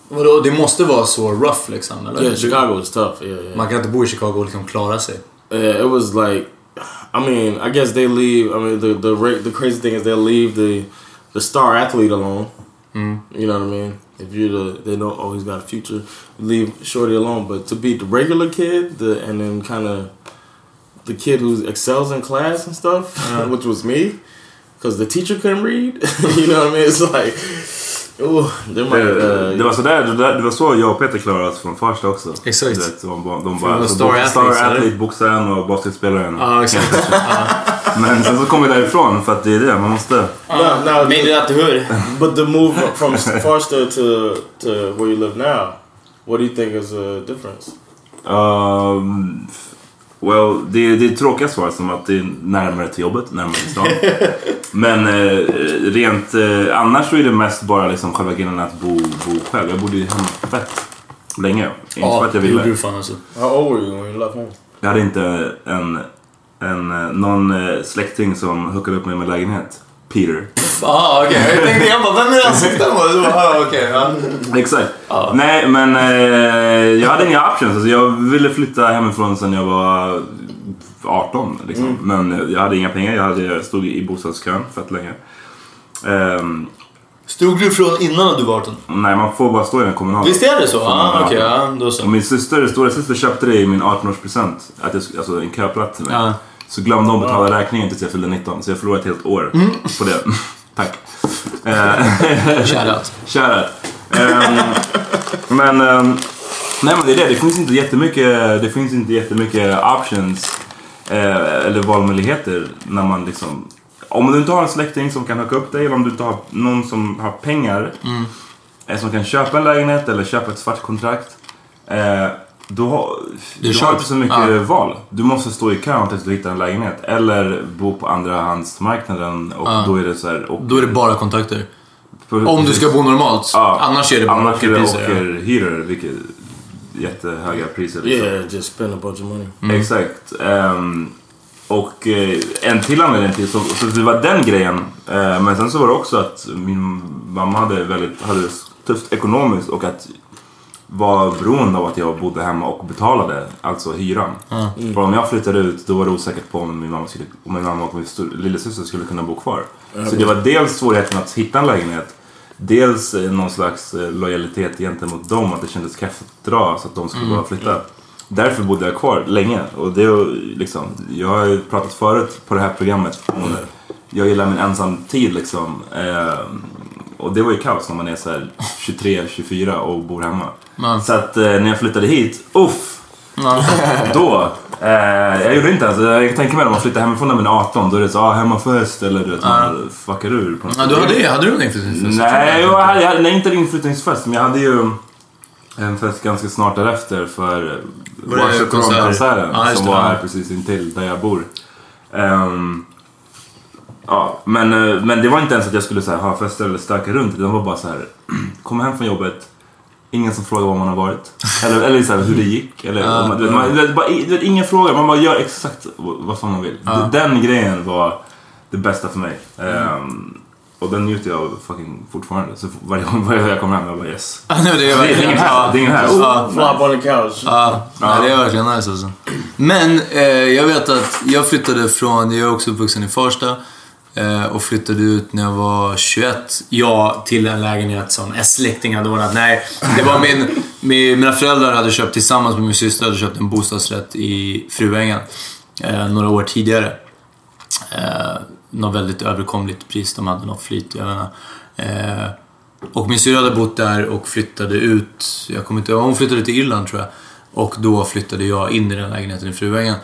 Vadå, det måste vara så rough liksom? Eller? Yeah, Chicago was tough. Yeah, yeah. Man kan inte bo i Chicago och liksom klara sig. Yeah, it was like, I mean, I guess they leave. I mean, the the the crazy thing is they'll leave the the star athlete alone. Mm. You know what I mean? If you're the, they know, oh, he's got a future. Leave Shorty alone, but to beat the regular kid, the and then kind of the kid who excels in class and stuff, Yeah. which was me, because the teacher couldn't read. you know what I mean? It's like, oh, they might. Det, Uh, det var sådär, det, där- det var så jag och Peter klarade oss från Farsta också. Exakt. Du vet, de, bara- de Från bara, så Star bo- Athletes, Star eller? Athlete, boxaren och basketspelaren. Ja, exakt. Men sen så kom vi därifrån för att det är det, man måste... no, no, Made it out the hood. But the move from Farsta to to where you live now, what do you think is the difference? Um, well, det, det är tråkiga svar som att det är närmare till jobbet, närmare till stan. Men eh, rent eh, annars så är det mest bara liksom själva grejen att bo, bo själv. Jag bodde ju hemma fett länge. Inte för att jag det gjorde ville. du fan alltså. How old were you when you left home? Jag hade inte en, en, eh, någon eh, släkting som hookade upp mig med lägenhet. Peter. Ah, okej. Jag tänkte, jag bara, vem är det han siktar bara, ah, okej. ja. Exakt. Nej, men eh, jag hade inga options. Alltså, jag ville flytta hemifrån sen jag var 18. Liksom. Men eh, jag hade inga pengar. Jag, hade, jag stod i bostadskön fett länge. Ehm, Stod du från innan du var 18? nej, man får bara stå i den kommunala. Visst är det så? Ah, 18. ja, då så. Och min syster, stora syster köpte det i min 18-årspresent. Att jag, sk- alltså en köplats till mig. Ja. Så glömde hon betala räkningen tills jag fyllde 19. Så jag förlorade ett helt år på det. Tack. Shoutout. Shoutout. Ehm, men, ehm, nej men det är det. Det finns inte jättemycket, det finns inte jättemycket options. eh, eller valmöjligheter när man liksom... Om du inte har en släkting som kan hooka upp dig eller om du inte har någon som har pengar Mm. eh, som kan köpa en lägenhet eller köpa ett svart kontrakt. Eh, då har, Det är du har inte så mycket Ja. val. Du måste stå i kön tills du hittar en lägenhet. Eller bo på andrahandsmarknaden och Ja. då är det så här... Och, Då är det bara kontakter. för- Om du ska bo normalt. Ja. Annars är det bara Annars är det ockerpriser. ja. ockerhyror, vilket jättehöga priser. Liksom. Yeah, just spend a bunch of money. Mm. Exakt. Ehm, och eh, en till anledning till, så, så det var den grejen. Eh, men sen så var det också att min mamma hade väldigt hade det tufft ekonomiskt och att var beroende av att jag bodde hemma och betalade, alltså hyran. Ja. För om jag flyttade ut då var det osäkert på om min mamma, skulle, om min mamma och min lillasyster skulle kunna bo kvar. Så det var dels svårigheten att hitta en lägenhet. Dels eh, någon slags eh, lojalitet gentemot dem, att det kändes kräft att dra så att de skulle Mm. bara flytta. Därför bodde jag kvar länge. Och det var liksom, jag har ju pratat förut på det här programmet om jag gillar min ensamtid liksom. Eh, och det var ju kaos när man är så här 23-24 och bor hemma. Ja. Så att eh, när jag flyttade hit, uff! Ja. Då, eh, jag gjorde inte ens, jag tänker mig om man flyttar hemifrån när man är 18, då är det så, ah, hemmafest eller du vet, man fuckar ur på något Ja, du hade, hade du en inflyttningsfest? Nej, jag hade, jag hade, nej, inte en inflyttningsfest, men jag hade ju en fest ganska snart därefter för? Ja, just som var här precis intill där jag bor. Ehm, ja, men, eh, men det var inte ens att jag skulle så här, ha fester eller stöka runt. Det var bara så här, komma hem från jobbet, ingen som frågar var man har varit. Eller, eller så här, hur det gick. Eller, Ja, man, man, bara, vet, ingen frågar, man bara gör exakt vad fan man vill. Ja. Den grejen var det bästa för mig. Ehm, Och den njuter jag av fucking fortfarande. Så varje gång varje jag kommer hem, jag bara yes. Nej, det är verkligen... ingen här. Det är ingen här. Flop on the couch. Ja, det är verkligen nice alltså. Men eh, jag vet att jag flyttade från, jag är också uppvuxen i Farsta. Eh, och flyttade ut när jag var 21. ja, till en lägenhet som S-släkting hade ordnat. Nej, det var min, min, mina föräldrar hade köpt tillsammans med min syster hade köpt en bostadsrätt i Fruängen. Eh, några år tidigare. Eh, något väldigt överkomligt pris. De hade något flyt, jag menar. Eh, och min syrra hade bott där och flyttade ut. Jag kommer inte ihåg, hon flyttade till Irland tror jag. Och då flyttade jag in i den lägenheten i Fruängen.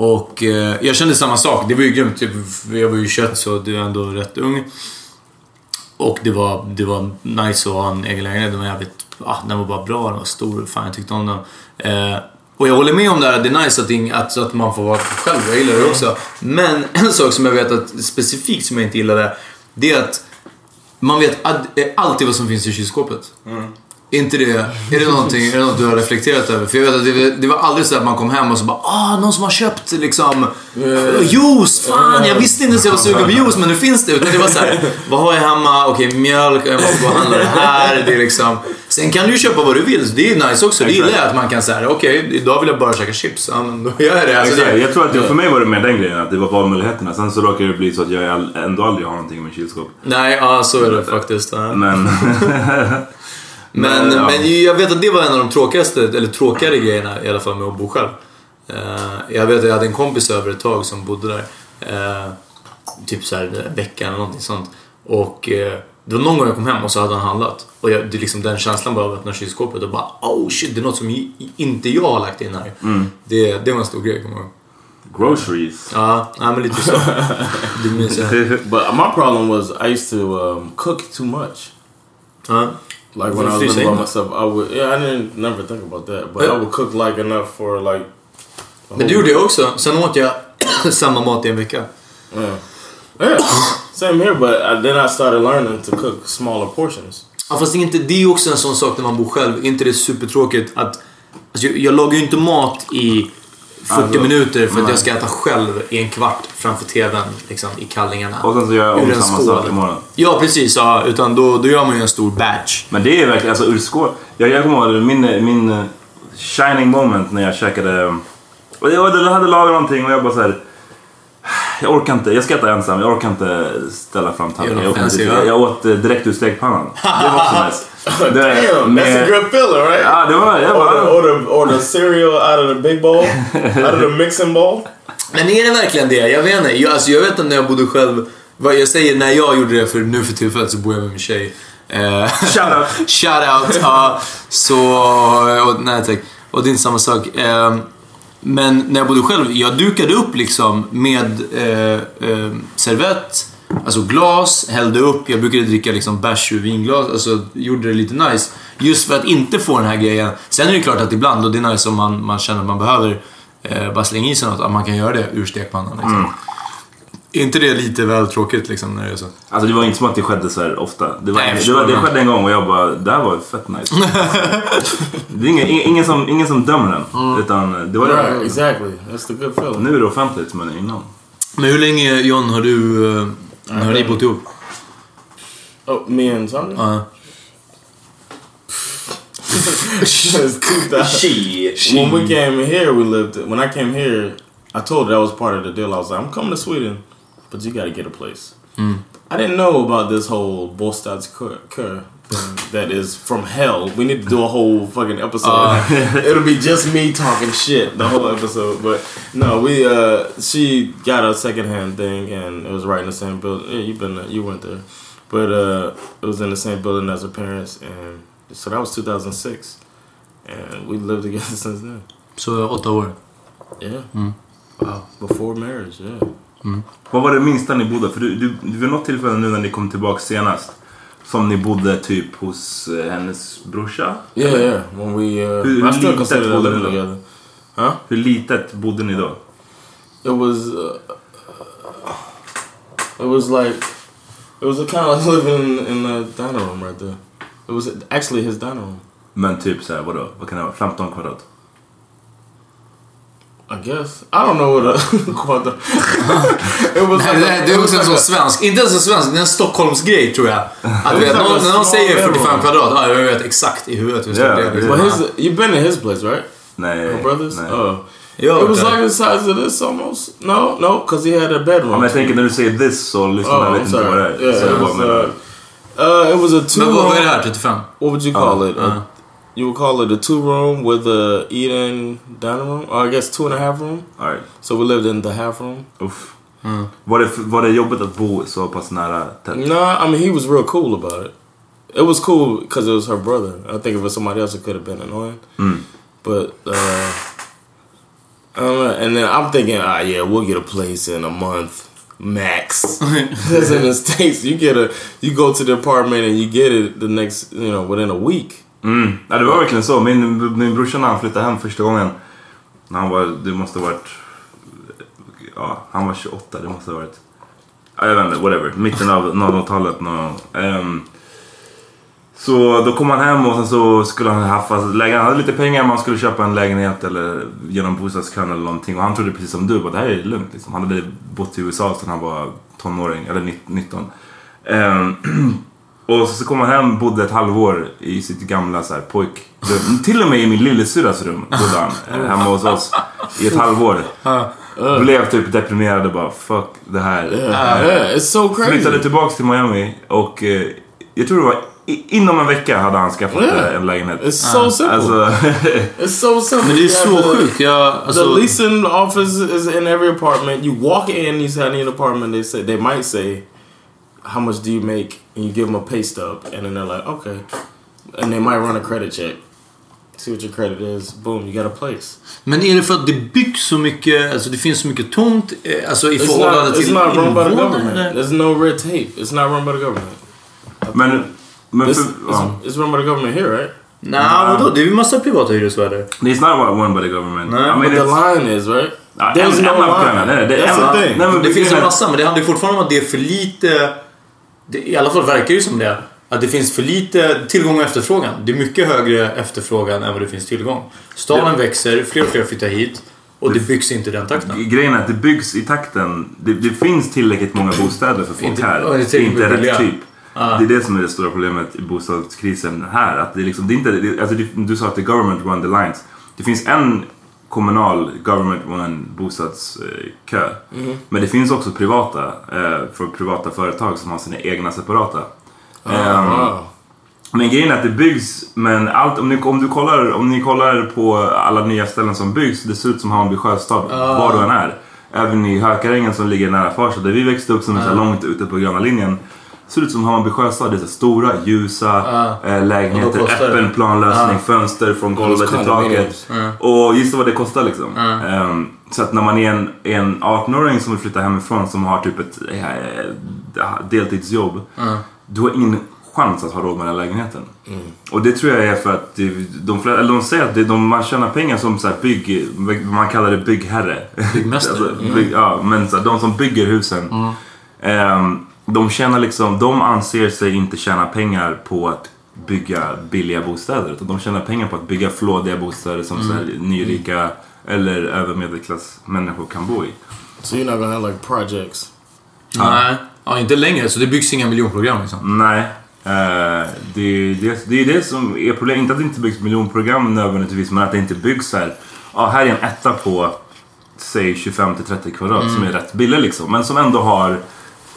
Och eh, jag kände samma sak. Det var ju grymt. Typ, jag var ju 21 så du är ändå rätt ung. Och det var, det var nice att ha en egen lägenhet. Den var jävligt... Ah, den var bara bra, den var stor. Fan, jag tyckte om den. Eh, och jag håller med om det här, det är nice att, att, att man får vara själv. Jag gillar det också. Men en sak som jag vet att specifikt som jag inte gillade, det är att man vet eh, alltid vad som finns i kylskåpet. Mm inte det, är det någonting, är det något du har reflekterat över? För jag vet att det, det var aldrig så att man kom hem och så bara ah, någon som har köpt liksom juice, fan jag visste inte ens jag var sugen på juice men nu finns det. Utan det var så här, vad har jag hemma? Okej, mjölk, jag måste gå och handla det här. Det är liksom, sen kan du ju köpa vad du vill, det är nice också. Det gillar jag att man kan säga okej, idag vill jag bara käka chips. Ja, men då gör jag det. Alltså, det Jag tror att jag, för mig var det mer den grejen, att det var valmöjligheterna. Sen så råkar det bli så att jag ändå aldrig har någonting i min kylskåp. Nej, ja så är det faktiskt. Ja. Men... Men, Men, ja. men jag vet att det var en av de tråkigaste, eller tråkigare grejerna i alla fall med att bo själv. Eh, jag vet att jag hade en kompis över ett tag som bodde där. eh, typ så här en vecka eller någonting sånt. Och eh, det var någon gång jag kom hem och så hade han handlat. Och jag, det är liksom den känslan bara av att öppna kylskåpet och bara oh shit, det är något som inte jag har lagt in här. Mm. Det, det var en stor grej, kommer jag ihåg. Groceries. Ja, nej, men lite så. Det minns jag. But my problem was I used to um, cook too much. Ja. Like when I was living by myself, I would. Yeah, I didn't never think about that, but I would cook like enough for like. Men det gjorde jag också. Sen åt jag samma mat i en vecka. Yeah. Yeah. Same here, but I, then I started learning to cook smaller portions. Ja, fast det är, inte, det är ju också en sån sak när man bor själv. Inte det supertråkigt att... Alltså, jag, jag lagar ju inte mat i 40 Alltså, minuter för att nej. jag ska äta själv i en kvart framför TVn liksom, i kallingarna. Och sen så gör jag om samma sak imorgon. Ja, precis. Ja, utan då, då gör man ju en stor batch. Men det är verkligen, alltså ur skål. Jag, jag kommer ihåg min, min eh, shining moment när jag käkade... Och jag hade, hade lagat någonting och jag bara så här. Jag orkar inte, jag ska äta ensam, jag orkar inte ställa fram tallriken. Jag, jag, jag åt eh, direkt ur stekpannan. Det var också nice. Det, Damn, that's a good feeling, right? Ja, det var... Jag Or the, or, the, or the cereal out of the big bowl, out of the mixing bowl. Men är det verkligen det? Jag vet inte. Jag, alltså, jag vet att när jag bodde själv... Vad jag säger när jag gjorde det, för nu för tillfället så bor jag med min tjej. Eh, Shout out. Shout out. ja. så... Och, nej tack. Och det är inte samma sak. Eh, men när jag bodde själv, jag dukade upp liksom med eh, eh, servett, alltså glas, hällde upp. Jag brukade dricka liksom bärs ur vinglas, alltså gjorde det lite nice. Just för att inte få den här grejen. Sen är det klart att ibland, och det är nice om man, man känner att man behöver eh, bara slänga i sig något, att man kan göra det ur stekpannan. Liksom. Mm. Är inte det lite väl tråkigt liksom när det är så? Alltså det var inte som att det skedde så här ofta. Det, var, Nej, det, var, det det. skedde en gång och jag bara, det här var fett nice. det är ingen, ingen, som, ingen som dömer den. Utan det var Right, exactly. That's the good feeling. Nu är det offentligt men innan. Men hur länge, John, har du... eh, har ni bott ihop? Oh, me and Tony? Ja. Since 2000. When we came here, we lived. When I came here, I told her that was part of the deal. I was like, I'm coming to Sweden, but you got to get a place. I didn't know about this whole Bostadskör thing that is from hell. We need to do a whole fucking episode. It'll be just me talking shit the whole episode. But no, we uh she got a secondhand thing and it was right in the same building. Yeah, you've been there, you went there. But uh it was in the same building as her parents and so that was 2006. And we lived together since then. Så åtta år? Yeah. Wow. Before marriage, yeah. Vad var det minsta ni bodde? För du, du, vid något tillfälle nu när ni kom tillbaka senast. Som ni bodde typ hos eh, hennes brorsa? Yeah, yeah. When we uh Hur still litet bodde ni då? Huh? Hur litet bodde ni då? It was uh, it was like it was a kind of like living in, in the dining room right there. It was actually his dining room. Men typ såhär, vadå? Vad kan det vara? 15 kvadrat? I guess. I don't know what a quadra... it was Nej, like det, är it också en sån svensk, inte ens en svensk, det är en Stockholmsgrej tror jag. Att vet, någon, när någon säger 45 railroad. kvadrat, ja, jag vet exakt i huvudet hur stort Yeah, det är. Liksom. But his, you've been to his place, right? Nej. Your brothers? nej. Oh. Ja, It was like the size of this almost. No, no, because he had a bedroom. Men jag tänker när du säger this så lyssnarna Oh, vet inte vad det är. Yeah, it was, uh, it was a two Men vad, är det här, 35? What would you call Oh, it? uh. You would call it a two room with a eating dining room, or I guess two and a half room. All right. So we lived in the half room. Uff. Var, det, var det jobbigt att bo så pass nära tätt? I mean he was real cool about it. It was cool because it was her brother. I think if it was somebody else, it could have been annoying. Mm. But uh, I don't know. And then I'm thinking, ah, yeah, we'll get a place in a month max. Because in the states, you get a, you go to the apartment and you get it the next, you know, within a week. Mm. Ja, det var verkligen så. Min, min brorsa när han flyttade hem första gången. När han var, det måste ha varit... Ja, han var 28. Det måste ha varit... Jag vet inte, whatever. Mitten av 00-talet. No. Um, ehm, så då kom han hem och sen så skulle han haffa lägenhet. Han hade lite pengar, man skulle köpa en lägenhet eller genom bostadskön eller någonting. Och han trodde precis som du, att det här är lugnt. Liksom. Han hade bott i USA sedan han var tonåring, eller 19. Um, och så kom han hem, bodde ett halvår i sitt gamla så här, pojkrum. Till och med i min lillasyrras rum bodde han. hemma hos oss i ett halvår. Blev typ deprimerad och bara fuck det här. Yeah, yeah, it's so crazy. Flyttade tillbaks till Miami och eh, jag tror det var i, inom en vecka hade han skaffat Yeah. en lägenhet. It's so simple. Alltså, It's so simple. Men det är så sjukt. Jag, alltså, the leasing office is in every apartment. You walk in, you say I need an apartment. They say they might say, "How much do you make?" And you give them a pay stub, and then they're like, "Okay," and they might run a credit check, see what your credit is. Boom, you got a place. Men är det för att det byggs så mycket, alltså det finns så mycket tomt, eh, alltså i It's förhållande not, it's till not run by the government. There's no red tape. It's not run by the government. men men This, för, it's, ja. it's run by the government here, right? Nej, vadå? Det är ju massa privata hyresvärdar. It's not one by the government. Nej, I mean, But the it's- line is right. There's no line. That's the thing. nej, men Det finns en massa, men det handlar ju fortfarande om att det är för lite... Det, I alla fall verkar det ju som det. Att det finns för lite tillgång och efterfrågan. Det är mycket högre efterfrågan än vad det finns tillgång. Staden växer, fler och fler flyttar hit. Och det byggs inte i den takten. Grejen är att det byggs i takten. Det, det finns tillräckligt många bostäder för folk Inte- här. det är inte rätt typ. Ah. Det är det som är det stora problemet i bostadskrisen här. Att det liksom, det är inte, det, alltså det, du sa att det är government run the lines. Det finns en kommunal government run bostadskö. Men det finns också privata, eh, för privata företag som har sina egna separata. Ehm, Wow. men grejen är att det byggs, men allt, om, ni, om, du kollar, om ni kollar på alla nya ställen som byggs, det ser ut som Hammarby sjöstad var du än är. Även i Hökarängen som ligger nära Farsta, där vi växte upp som är så här långt ute på gröna linjen. Ser ut som Hammarby sjöstad, det är så stora, ljusa eh, då lägenheter, öppen planlösning, Ah. fönster från golvet till taket. Och gissa vad det kostar liksom. Ehm, så att när man är en, en 18-åring som vill flytta hemifrån som har typ ett eh, deltidsjobb. Du har ingen chans att ha råd med den här lägenheten. Och det tror jag är för att det, de, flesta- eller de säger att det, de, man tjänar pengar som så här bygg, man kallar det byggherre. Byggmästare. alltså, bygg, ja, men så här, de som bygger husen. ehm, de tjänar liksom, de anser sig inte tjäna pengar på att bygga billiga bostäder. Utan de tjänar pengar på att bygga flådiga bostäder som så här, nyrika eller övermedelklass människor kan bo i. So you're not gonna have like projects. Nej, ja, inte längre. Så det byggs inga miljonprogram liksom. Nej. Eh, det, det, det är det som är problemet. Inte att det inte byggs miljonprogram nödvändigtvis, men att det inte byggs så här. Ja, här är en etta på säg 25 till 30 kvadrat som är rätt billig liksom. Men som ändå har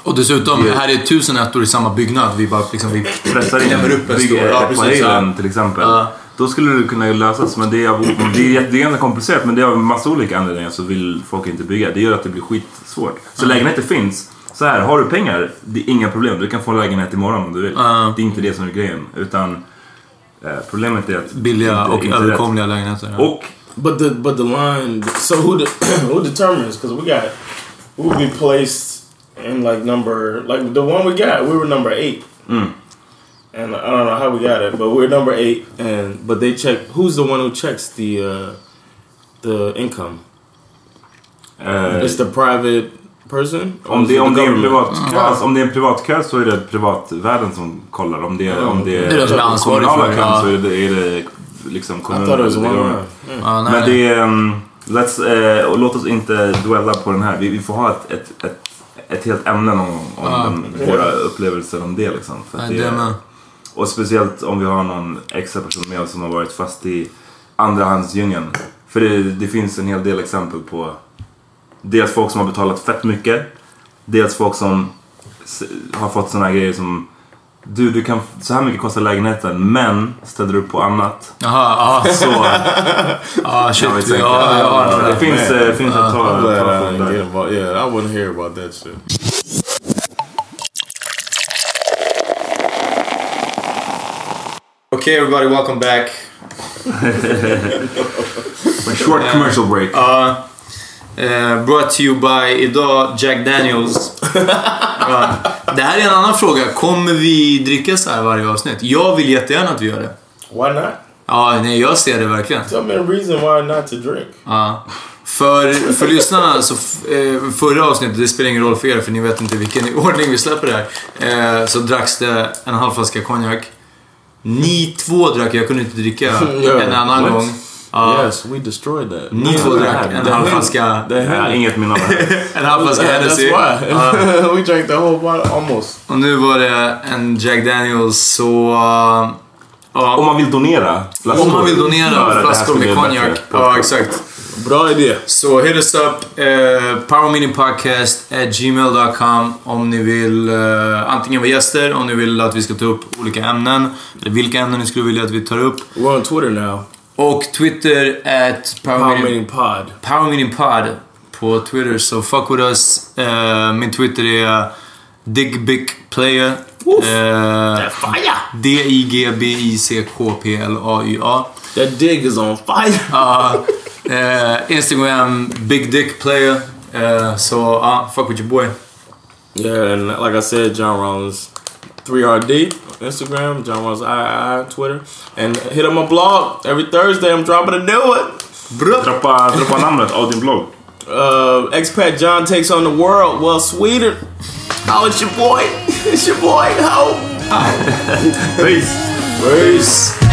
Och dessutom, Det- här är tusen ettor i samma byggnad. Vi bara liksom, vi pressar in klämmer upp en stor... bygger Ja, på precis. Ja. till exempel. Ja. Då skulle det kunna lösas. Men det är, av- det är, det är ganska komplicerat. Men det är av massa olika anledningar så vill folk inte bygga. Det gör att det blir skitsvårt. Så lägenheter finns. Så här, har du pengar, det är inga problem. Du kan få en lägenhet imorgon om du vill. Ja. Det är inte det som är grejen. Utan eh, problemet är att... Billiga inte- och inte rätt. överkomliga lägenheter. ja. Och But the but the line. So who de, who determines? Because we got we would be placed in like number like the one we got. We were number eight, Mm. and I don't know how we got it, but we're number eight. And but they check who's the one who checks the uh, the income. eh, It's the private person. Om, det, it om, det är en privat, kö, alltså, om det är en privatkö så är det privatvärden som kollar. Om det, är- om det är, Det är de som är ansvariga kommunala kön ja. så är det, är det liksom kommunen. nej, Men det är... um, Let's, och låt oss inte dwella på den här. Vi, vi får ha ett, ett, ett, ett helt ämne om, om Ja. den, våra upplevelser om det. Liksom, för Ja, det med. och speciellt om vi har någon extra person med oss som har varit fast i andrahandsdjungeln. För det, det finns en hel del exempel på dels folk som har betalat fett mycket. Dels folk som har fått såna grejer som du, du kan, så här mycket kostar lägenheten men ställer du upp på annat. Jaha, ja. Så Ja, shit. Ja, har Ja, det finns, eh, det finns ett get där. Yeah, I wouldn't hear about that shit. Okay everybody, welcome back. A short commercial break. Ja. eh, brought to you by idag Jack Daniels. Ja. det här är en annan fråga. Kommer vi dricka så här varje avsnitt? Jag vill jättegärna att vi gör det. Why not? Ja, nej, jag ser det verkligen. Tell me a reason why not to drink. Ja. För, för lyssnarna, så eh, förra avsnittet, det spelar ingen roll för er för ni vet inte vilken ordning vi släpper det här. Eh, så dracks det en halv flaska konjak. Ni två drack, jag kunde inte dricka en annan gång. Ja. Yes, we destroyed that. Ni drack en halv flaska, The Jag har hell? inget minne av det här. en halv flaska Yeah, that's Hennessy. why. We drank the whole bottle almost. Och nu var det en Jack Daniels så... uh. Om man vill donera flaskor. Om man vill donera flaskor med konjak. Ja, exakt. Bra idé. Så hit us up, uh, powermeetingpodcast at gmail.com om ni vill uh, antingen vara gäster, om ni vill att vi ska ta upp olika ämnen, eller vilka ämnen ni skulle vilja att vi tar upp. We're on Twitter now. Och Twitter at Power powermeeting, Meeting Pod. powermeetingpod på Twitter, så fuck with us. Uh, min Twitter är digbicplayer. Uh, D-I-G-B-I-C-K-P-L-A-Y-A. That dig is on fire. Uh, uh, Instagram, Big Dick Player. Uh, so, uh, fuck with your boy. Yeah, and like I said, John Rollins, 3RD, Instagram, John Rollins III, Twitter. And hit up my blog. Every Thursday I'm dropping a new one. Droppa, droppa namnet av din blogg. Uh, Expat John takes on the world. Well, Sweden. Oh, it's your boy. It's your boy. How? Peace! Peace.